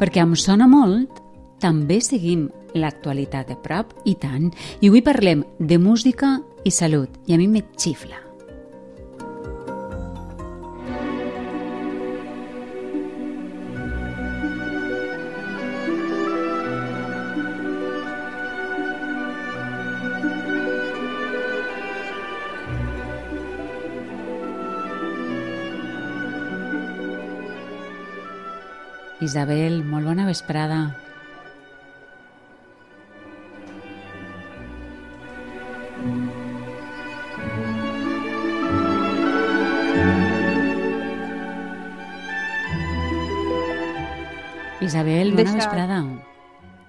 perquè em sona molt, també seguim l'actualitat de prop, i tant, i avui parlem de música i salut, i a mi me xifla. Isabel, molt bona vesprada. Isabel, bona Deixa- vesprada.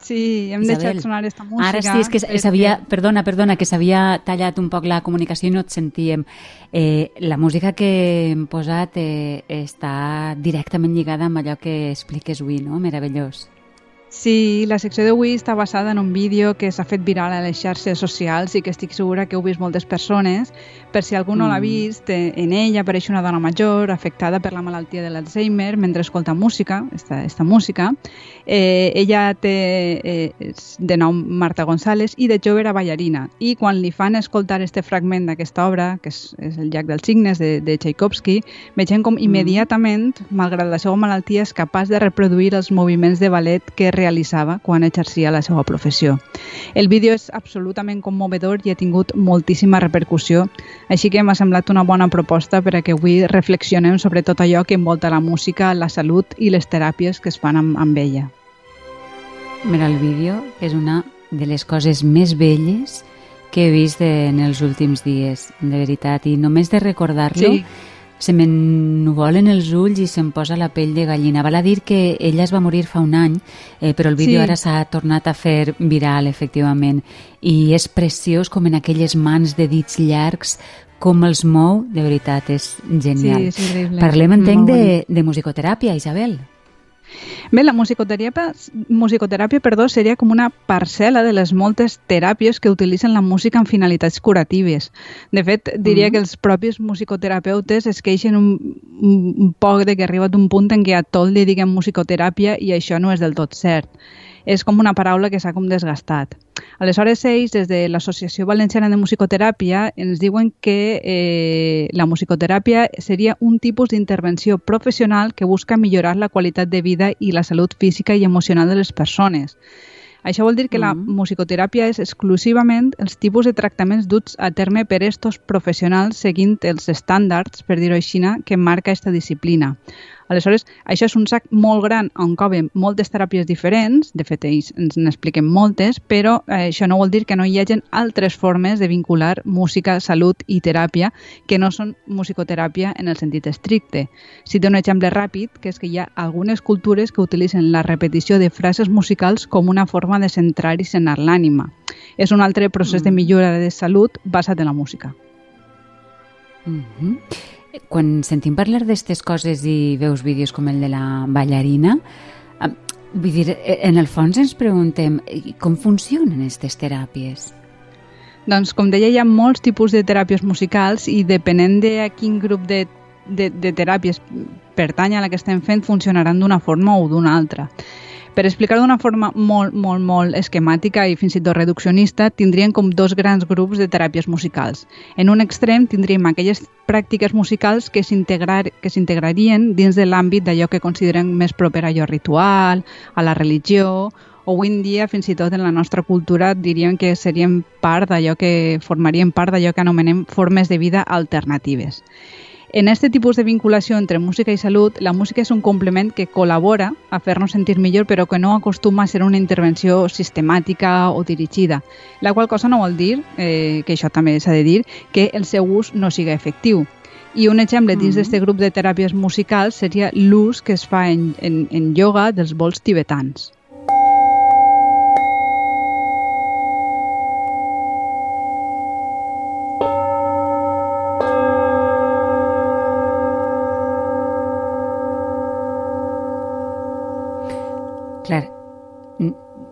Sí, hem Isabel, deixat sonar esta música. Ara sí, és que s'havia... Perdona, perdona, que s'havia tallat un poc la comunicació i no et sentíem. Eh, la música que hem posat eh, està directament lligada amb allò que expliques avui, no? Meravellós. Sí, la secció d'avui està basada en un vídeo que s'ha fet viral a les xarxes socials i que estic segura que heu vist moltes persones. Per si algú no l'ha Mm. vist, eh, en ell apareix una dona major afectada per la malaltia de l'Alzheimer mentre escolta música, esta, esta música. Eh, ella té, eh, és de nom Marta González i de jove era ballarina. I quan li fan escoltar este fragment d'aquesta obra, que és, és el Llac dels Signes de, de Tchaikovsky, vegem com immediatament, malgrat la seva malaltia, és capaç de reproduir els moviments de ballet que realitzava quan exercia la seva professió. El vídeo és absolutament commovedor i ha tingut moltíssima repercussió, així que m'ha semblat una bona proposta per a que avui reflexionem sobre tot allò que envolta la música, la salut i les teràpies que es fan amb, amb ella. Mira, el vídeo és una de les coses més belles que he vist en els últims dies, de veritat. I només de recordar-lo, Sí. Se m'ennuvolen els ulls i se'm posa la pell de gallina. Val a dir que ella es va morir fa un any, eh, però el vídeo Sí. ara s'ha tornat a fer viral, efectivament. I és preciós com en aquelles mans de dits llargs, com els mou, de veritat, és genial. Sí, és increïble. Parlem, entenc, de, de musicoteràpia, Isabel. Bé, la musicoteràpia, musicoteràpia perdó, seria com una parcel·la de les moltes teràpies que utilitzen la música amb finalitats curatives. De fet, diria Mhm. que els propis musicoterapeutes es queixen un, un, un poc de que ha arribat un punt en què a tot li diguem musicoteràpia i això no és del tot cert. És com una paraula que s'ha com desgastat. Aleshores, ells, des de l'Associació Valenciana de Musicoteràpia, ens diuen que eh, la musicoteràpia seria un tipus d'intervenció professional que busca millorar la qualitat de vida i la salut física i emocional de les persones. Això vol dir que la Mm. musicoteràpia és exclusivament els tipus de tractaments duts a terme per estos professionals seguint els estàndards, per dir-ho així, que marca aquesta disciplina. Aleshores, això és un sac molt gran on coben moltes teràpies diferents, de fet ells ens n'expliquen moltes, però eh, això no vol dir que no hi hagin altres formes de vincular música, salut i teràpia que no són musicoteràpia en el sentit estricte. Si té un exemple ràpid, que és que hi ha algunes cultures que utilitzen la repetició de frases musicals com una forma de centrar i senar l'ànima. És un altre procés de millora de salut basat en la música. Mhm. Quan sentim parlar d'aquestes coses i veus vídeos com el de la ballarina, vull dir, en el fons ens preguntem com funcionen aquestes teràpies? Doncs, com deia, hi ha molts tipus de teràpies musicals i depenent de a quin grup de, de, de teràpies pertany a la que estem fent, funcionaran d'una forma o d'una altra. Per explicar d'una forma molt, molt, molt esquemàtica i fins i tot reduccionista, tindríem com dos grans grups de teràpies musicals. En un extrem tindríem aquelles pràctiques musicals que s'integrarien dins de l'àmbit d'allò que considerem més proper a allò ritual, a la religió, o avui en dia, fins i tot en la nostra cultura, diríem que serien part d'allò que formarien part d'allò que anomenem formes de vida alternatives. En aquest tipus de vinculació entre música i salut, la música és un complement que col·labora a fer-nos sentir millor, però que no acostuma a ser una intervenció sistemàtica o dirigida, la qual cosa no vol dir, eh, que això també s'ha de dir, que el seu ús no siga efectiu. I un exemple dins Mhm. d'aquest grup de teràpies musicals seria l'ús que es fa en, en, en ioga dels vols tibetans.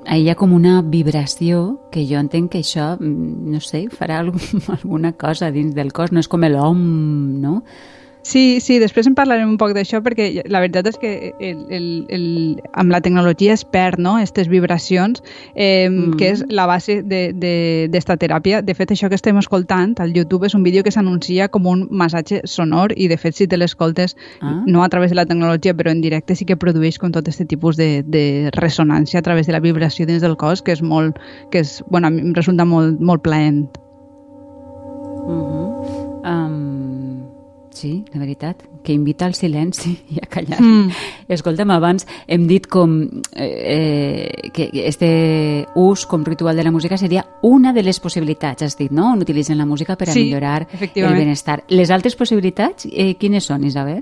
Hi ha com una vibració que jo entenc que això, mm, no sé, farà algun, alguna cosa dins del cos, no és com l'om, no? Sí, sí, després en parlarem un poc d'això perquè la veritat és que el, el, el, amb la tecnologia es perd no? aquestes vibracions, eh, mm. que és la base d'esta teràpia. De fet, això que estem escoltant al YouTube és un vídeo que s'anuncia com un massatge sonor i, de fet, si te l'escoltes, ah. no a través de la tecnologia, però en directe sí que produeix com tot aquest tipus de, de ressonància a través de la vibració dins del cos, que és molt, que és, bueno, a mi em resulta molt, molt plaent. Mm -hmm. um, Sí, de veritat, que invita al silenci i a callar. Mm. Escolta'm, abans hem dit com eh, que este ús com ritual de la música seria una de les possibilitats, has dit, no? On utilitzen la música per a sí, millorar el benestar. Les altres possibilitats, eh, quines són, Isabel?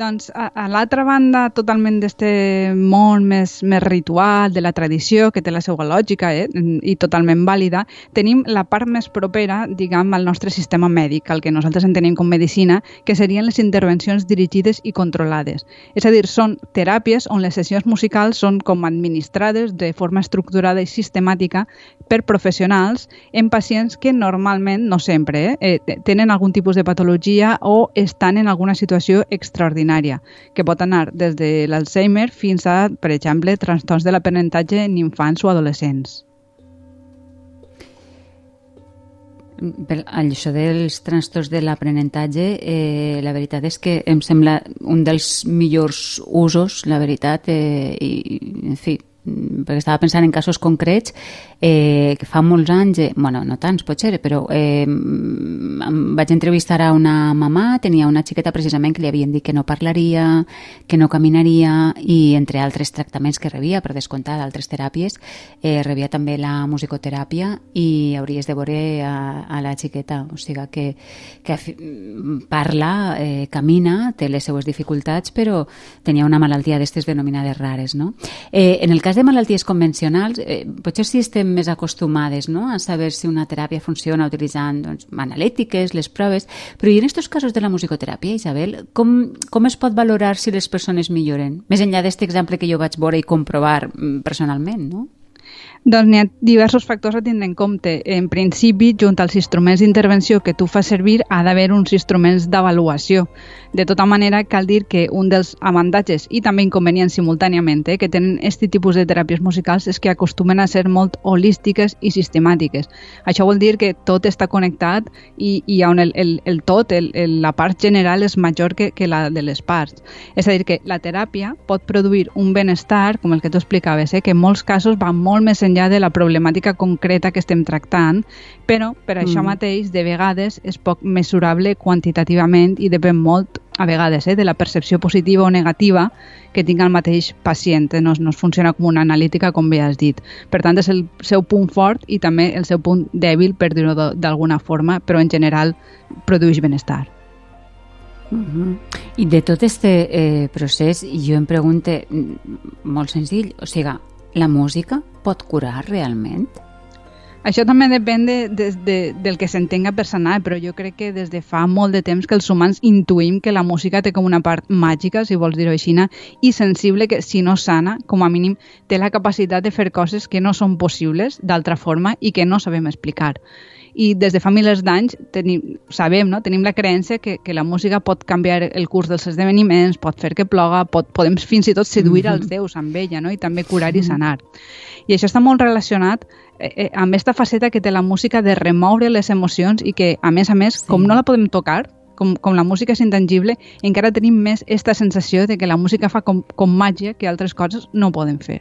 Doncs a, a l'altra banda, totalment d'este món més, més ritual, de la tradició, que té la seva lògica eh, i totalment vàlida, tenim la part més propera, diguem, al nostre sistema mèdic, el que nosaltres entenem com medicina, que serien les intervencions dirigides i controlades. És a dir, són teràpies on les sessions musicals són com administrades de forma estructurada i sistemàtica per professionals en pacients que normalment, no sempre, eh, tenen algun tipus de patologia o estan en alguna situació extraordinària extraordinària, que pot anar des de l'Alzheimer fins a, per exemple, trastorns de l'aprenentatge en infants o adolescents. Per això dels trastorns de l'aprenentatge, eh, la veritat és que em sembla un dels millors usos, la veritat, eh, i, en fi, perquè estava pensant en casos concrets eh, que fa molts anys, eh, bueno, no tants potser, però eh, vaig entrevistar a una mamà, tenia una xiqueta precisament que li havien dit que no parlaria, que no caminaria i entre altres tractaments que rebia, per descomptar d'altres teràpies, eh, rebia també la musicoteràpia i hauries de veure a, a la xiqueta, o sigui que, que parla, eh, camina, té les seues dificultats, però tenia una malaltia d'estes denominades rares, no? Eh, en el cas de malalties convencionals, eh, potser si estem més acostumades no? a saber si una teràpia funciona utilitzant doncs, analítiques, les proves, però i en aquests casos de la musicoteràpia, Isabel, com, com es pot valorar si les persones milloren? Més enllà d'aquest exemple que jo vaig veure i comprovar mm, personalment, no? Doncs n'hi ha diversos factors a tindre en compte. En principi, junt als instruments d'intervenció que tu fas servir, ha d'haver uns instruments d'avaluació. De tota manera, cal dir que un dels avantatges i també inconvenients simultàniament eh, que tenen aquest tipus de teràpies musicals és que acostumen a ser molt holístiques i sistemàtiques. Això vol dir que tot està connectat i, i on el, el, el tot, el, el, la part general és major que, que la de les parts. És a dir, que la teràpia pot produir un benestar, com el que tu explicaves, eh, que en molts casos va molt més de la problemàtica concreta que estem tractant, però per mm. això mateix, de vegades, és poc mesurable quantitativament i depèn molt a vegades, eh, de la percepció positiva o negativa que tinga el mateix pacient. No, no es funciona com una analítica, com bé has dit. Per tant, és el seu punt fort i també el seu punt dèbil, per dir-ho d'alguna forma, però en general produeix benestar. Uh -huh. I de tot aquest eh, procés, jo em pregunto, mm, molt senzill, o sigui, la música pot curar realment? Això també depèn de, de, de, del que s'entenga per sanar, però jo crec que des de fa molt de temps que els humans intuïm que la música té com una part màgica, si vols dir-ho així, i sensible que, si no sana, com a mínim té la capacitat de fer coses que no són possibles d'altra forma i que no sabem explicar. I des de fa milers d'anys sabem, no? tenim la creença que, que la música pot canviar el curs dels esdeveniments, pot fer que ploga, pot, podem fins i tot seduir mm -hmm. els déus amb ella no? i també curar i sanar. I això està molt relacionat eh, eh, amb aquesta faceta que té la música de remoure les emocions i que, a més a més, sí. com no la podem tocar, com, com la música és intangible, encara tenim més aquesta sensació de que la música fa com, com màgia que altres coses no poden fer.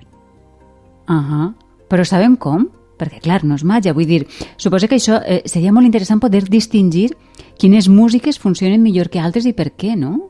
Uh -huh. Però sabem com? Perquè, clar, no és màgia. Vull dir, suposo que això eh, seria molt interessant poder distingir quines músiques funcionen millor que altres i per què, no?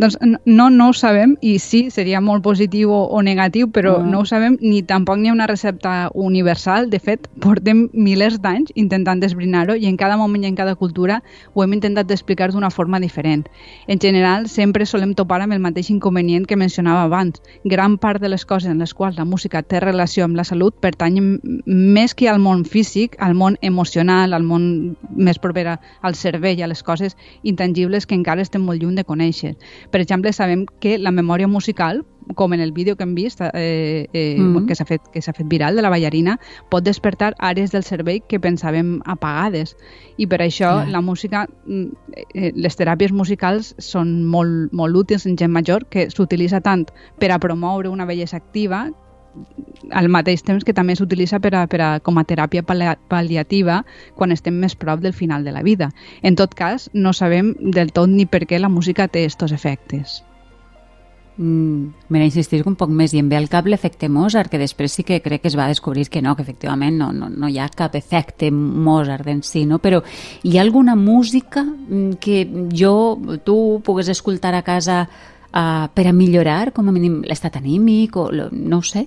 Doncs no, no ho sabem i sí, seria molt positiu o, o negatiu, però uh no ho sabem ni tampoc n'hi ha una recepta universal. De fet, portem milers d'anys intentant desbrinar-ho i en cada moment i en cada cultura ho hem intentat explicar d'una forma diferent. En general, sempre solem topar amb el mateix inconvenient que mencionava abans. Gran part de les coses en les quals la música té relació amb la salut pertanyen més que al món físic, al món emocional, al món més proper al cervell, a les coses intangibles que encara estem molt lluny de conèixer. Per exemple, sabem que la memòria musical com en el vídeo que hem vist eh, eh, mm -hmm. que s'ha fet, que fet viral de la ballarina, pot despertar àrees del cervell que pensàvem apagades. I per això yeah. la música, mm, eh, les teràpies musicals són molt, molt útils en gent major, que s'utilitza tant per a promoure una bellesa activa al mateix temps que també s'utilitza per a, per a, com a teràpia pal·liativa quan estem més prop del final de la vida. En tot cas, no sabem del tot ni per què la música té aquests efectes. Mm, M'he insistir un poc més i em ve al cap l'efecte Mozart, que després sí que crec que es va descobrir que no, que efectivament no, no, no hi ha cap efecte Mozart en si, no? però hi ha alguna música mm, que jo, tu, pugues escoltar a casa uh, per a millorar, com a mínim, l'estat anímic, o no ho sé?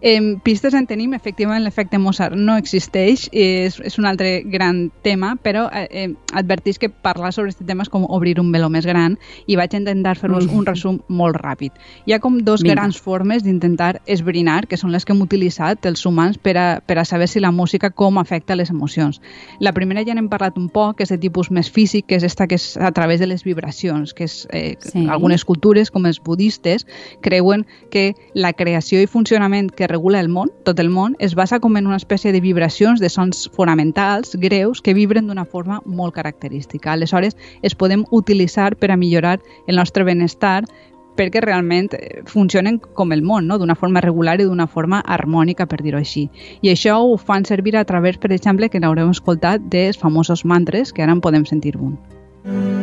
Eh, pistes en tenim, efectivament l'efecte Mozart no existeix, és, és un altre gran tema, però eh, advertís que parlar sobre aquest tema és com obrir un meló més gran i vaig intentar fer-vos mm. un resum molt ràpid. Hi ha com dos Vinga. grans formes d'intentar esbrinar, que són les que hem utilitzat els humans per a, per a saber si la música com afecta les emocions. La primera ja n'hem parlat un poc, que és de tipus més físic, que és esta que és a través de les vibracions, que és eh, sí. algunes cultures, com els budistes, creuen que la creació i funcionament que regula el món, tot el món, es basa com en una espècie de vibracions de sons fonamentals, greus, que vibren d'una forma molt característica. Aleshores, es podem utilitzar per a millorar el nostre benestar perquè realment eh, funcionen com el món, no? d'una forma regular i d'una forma harmònica, per dir-ho així. I això ho fan servir a través, per exemple, que n'haurem escoltat dels famosos mantres, que ara en podem sentir un. Mm.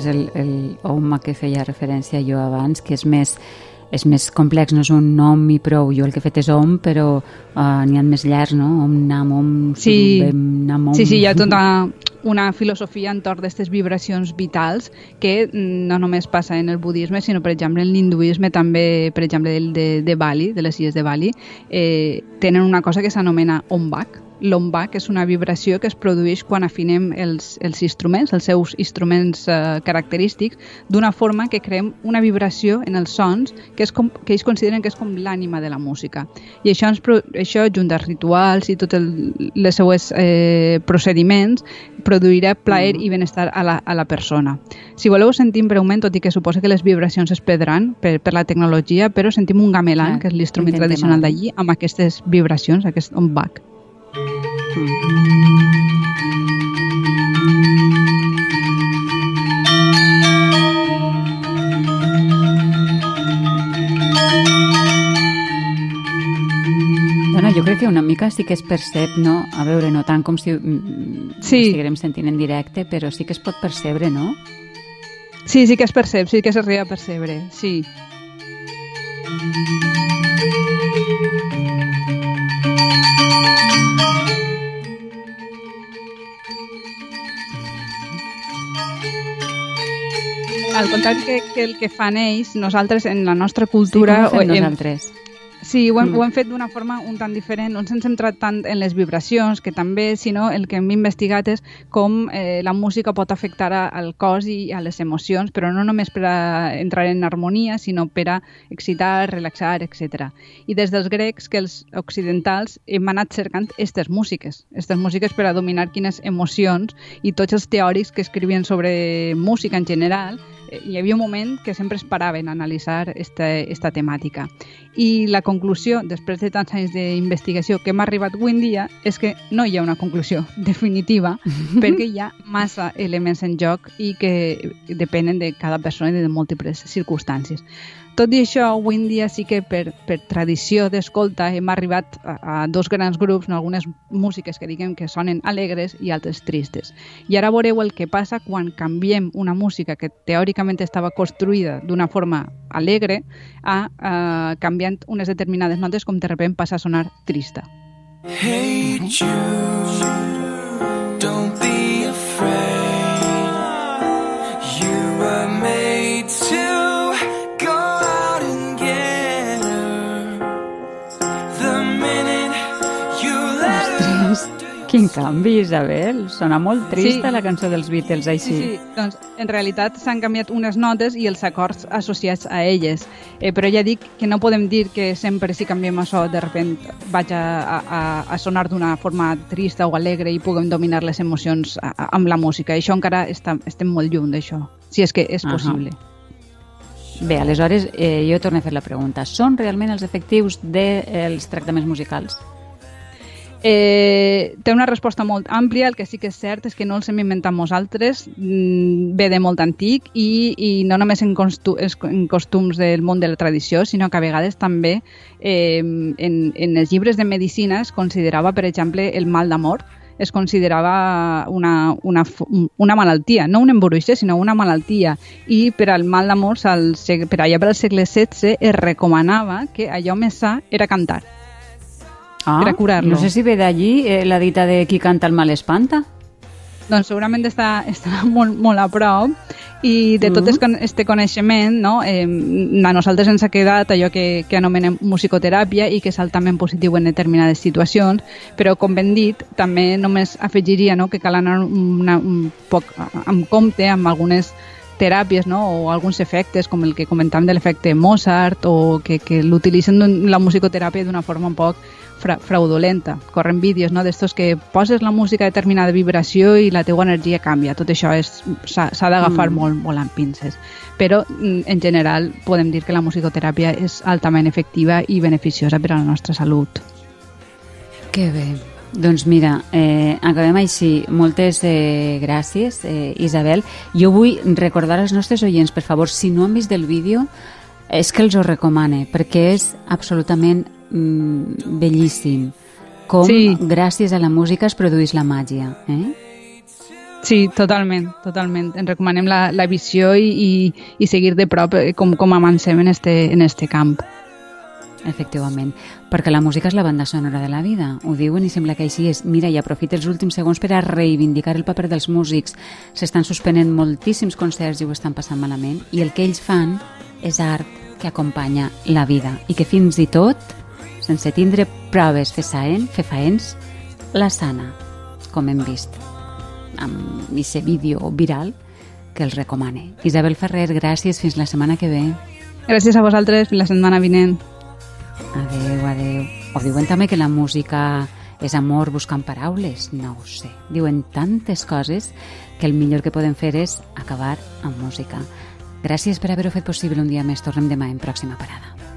És el, el OM a què feia referència jo abans, que és més, és més complex, no és un nom i prou. Jo el que he fet és OM, però uh, n'hi ha més llargs, no? OM, NAM, OM, sí. Surubem, NAM, OM. Sí, sí, hi ha tota una filosofia entorn d'aquestes vibracions vitals que no només passa en el budisme, sinó, per exemple, en l'hinduisme també, per exemple, de, de Bali, de les illes de Bali, eh, tenen una cosa que s'anomena Ombak, L'ombak és una vibració que es produeix quan afinem els, els instruments, els seus instruments eh, característics, d'una forma que creem una vibració en els sons que, és com, que ells consideren que és com l'ànima de la música. I això, ens, això junt als rituals i tots els seus eh, procediments, produirà plaer mm. i benestar a la, a la persona. Si voleu sentim breument, tot i que suposa que les vibracions es perdran per, per la tecnologia, però sentim un gamelan, ah, que és l'instrument tradicional d'allí, amb aquestes vibracions, aquest ombak. Jo crec que una mica sí que es percep, no? A veure, no tant com si mm, sí. estiguem sentint en directe, però sí que es pot percebre, no? Sí, sí que es percep, sí que s'arriba a percebre, sí. al contrari que, que el que fan ells, nosaltres en la nostra cultura... Sí, com ho fem nosaltres? Sí, ho hem, mm. ho hem fet d'una forma un tant diferent, no ens hem centrat tant en les vibracions, que també, sinó el que hem investigat és com eh, la música pot afectar a, al cos i a les emocions, però no només per a entrar en harmonia, sinó per a excitar, relaxar, etc. I des dels grecs, que els occidentals hem anat cercant aquestes músiques, aquestes músiques per a dominar quines emocions i tots els teòrics que escrivien sobre música en general hi havia un moment que sempre esperaven analitzar aquesta temàtica. I la conclusió, després de tants anys d'investigació que hem arribat avui en dia, és que no hi ha una conclusió definitiva perquè hi ha massa elements en joc i que depenen de cada persona i de múltiples circumstàncies. Tot i això, avui en dia sí que per, per tradició d'escolta hem arribat a, a dos grans grups, en algunes músiques que diguem que sonen alegres i altres tristes. I ara veureu el que passa quan canviem una música que teòricament estava construïda d'una forma alegre a, a canviant unes determinades notes com de repente passa a sonar trista. Hey Jude, Quin canvi, Isabel. Sona molt trista Sí. la cançó dels Beatles, així. Sí, sí, doncs en realitat s'han canviat unes notes i els acords associats a elles. Eh, però ja dic que no podem dir que sempre si canviem això de repent vaig a, a, a sonar d'una forma trista o alegre i puguem dominar les emocions a, a, amb la música. I això encara està, estem molt lluny d'això, si és que és possible. Bé, aleshores, eh, jo torno a fer la pregunta. Són realment els efectius dels tractaments musicals? Eh, té una resposta molt àmplia, el que sí que és cert és que no els hem inventat nosaltres, mm, ve de molt antic i, i no només en, costu en costums del món de la tradició, sinó que a vegades també eh, en, en els llibres de medicina es considerava, per exemple, el mal d'amor, es considerava una, una, una malaltia, no un embruixe, sinó una malaltia. I per al mal d'amor, per allà per al segle XVI, es recomanava que allò més sa era cantar. Ah, Per a curar-lo. No sé si ve d'allí eh, la dita de qui canta el mal espanta. doncs segurament està, està molt, molt a prop i de tot es con- este coneixement no, eh, a nosaltres ens ha quedat allò que, que anomenem musicoteràpia i que és altament positiu en determinades situacions però com ben dit també només afegiria no, que cal anar una, un poc amb compte amb algunes teràpies no? o alguns efectes com el que comentàvem de l'efecte Mozart o que, que l'utilitzen en la musicoteràpia d'una forma un poc fra fraudulenta. Corren vídeos no? d'estos que poses la música a determinada vibració i la teua energia canvia. Tot això s'ha d'agafar Mm. mm. molt, molt amb pinces. Però, mm, en general, podem dir que la musicoteràpia és altament efectiva i beneficiosa per a la nostra salut. Que bé. Doncs mira, eh, acabem així. Moltes eh, gràcies, eh, Isabel. Jo vull recordar als nostres oients, per favor, si no han vist el vídeo, és que els ho recomane, perquè és absolutament mm, bellíssim. Com, Sí. gràcies a la música, es produeix la màgia. Eh? Sí, totalment, totalment. En recomanem la, la visió i, i, i seguir de prop eh, com, com avancem en este, en este camp. Efectivament, perquè la música és la banda sonora de la vida, ho diuen i sembla que així és. Mira, i aprofita els últims segons per a reivindicar el paper dels músics. S'estan suspenent moltíssims concerts i ho estan passant malament, i el que ells fan és art que acompanya la vida i que fins i tot, sense tindre proves fefaent, fefaents, la sana, com hem vist amb aquest vídeo viral que els recomane. Isabel Ferrer, gràcies, fins la setmana que ve. Gràcies a vosaltres, fins la setmana vinent. Adeu, adeu. O diuen també que la música és amor buscant paraules. No ho sé. Diuen tantes coses que el millor que podem fer és acabar amb música. Gràcies per haver-ho fet possible un dia més. Tornem demà en pròxima parada.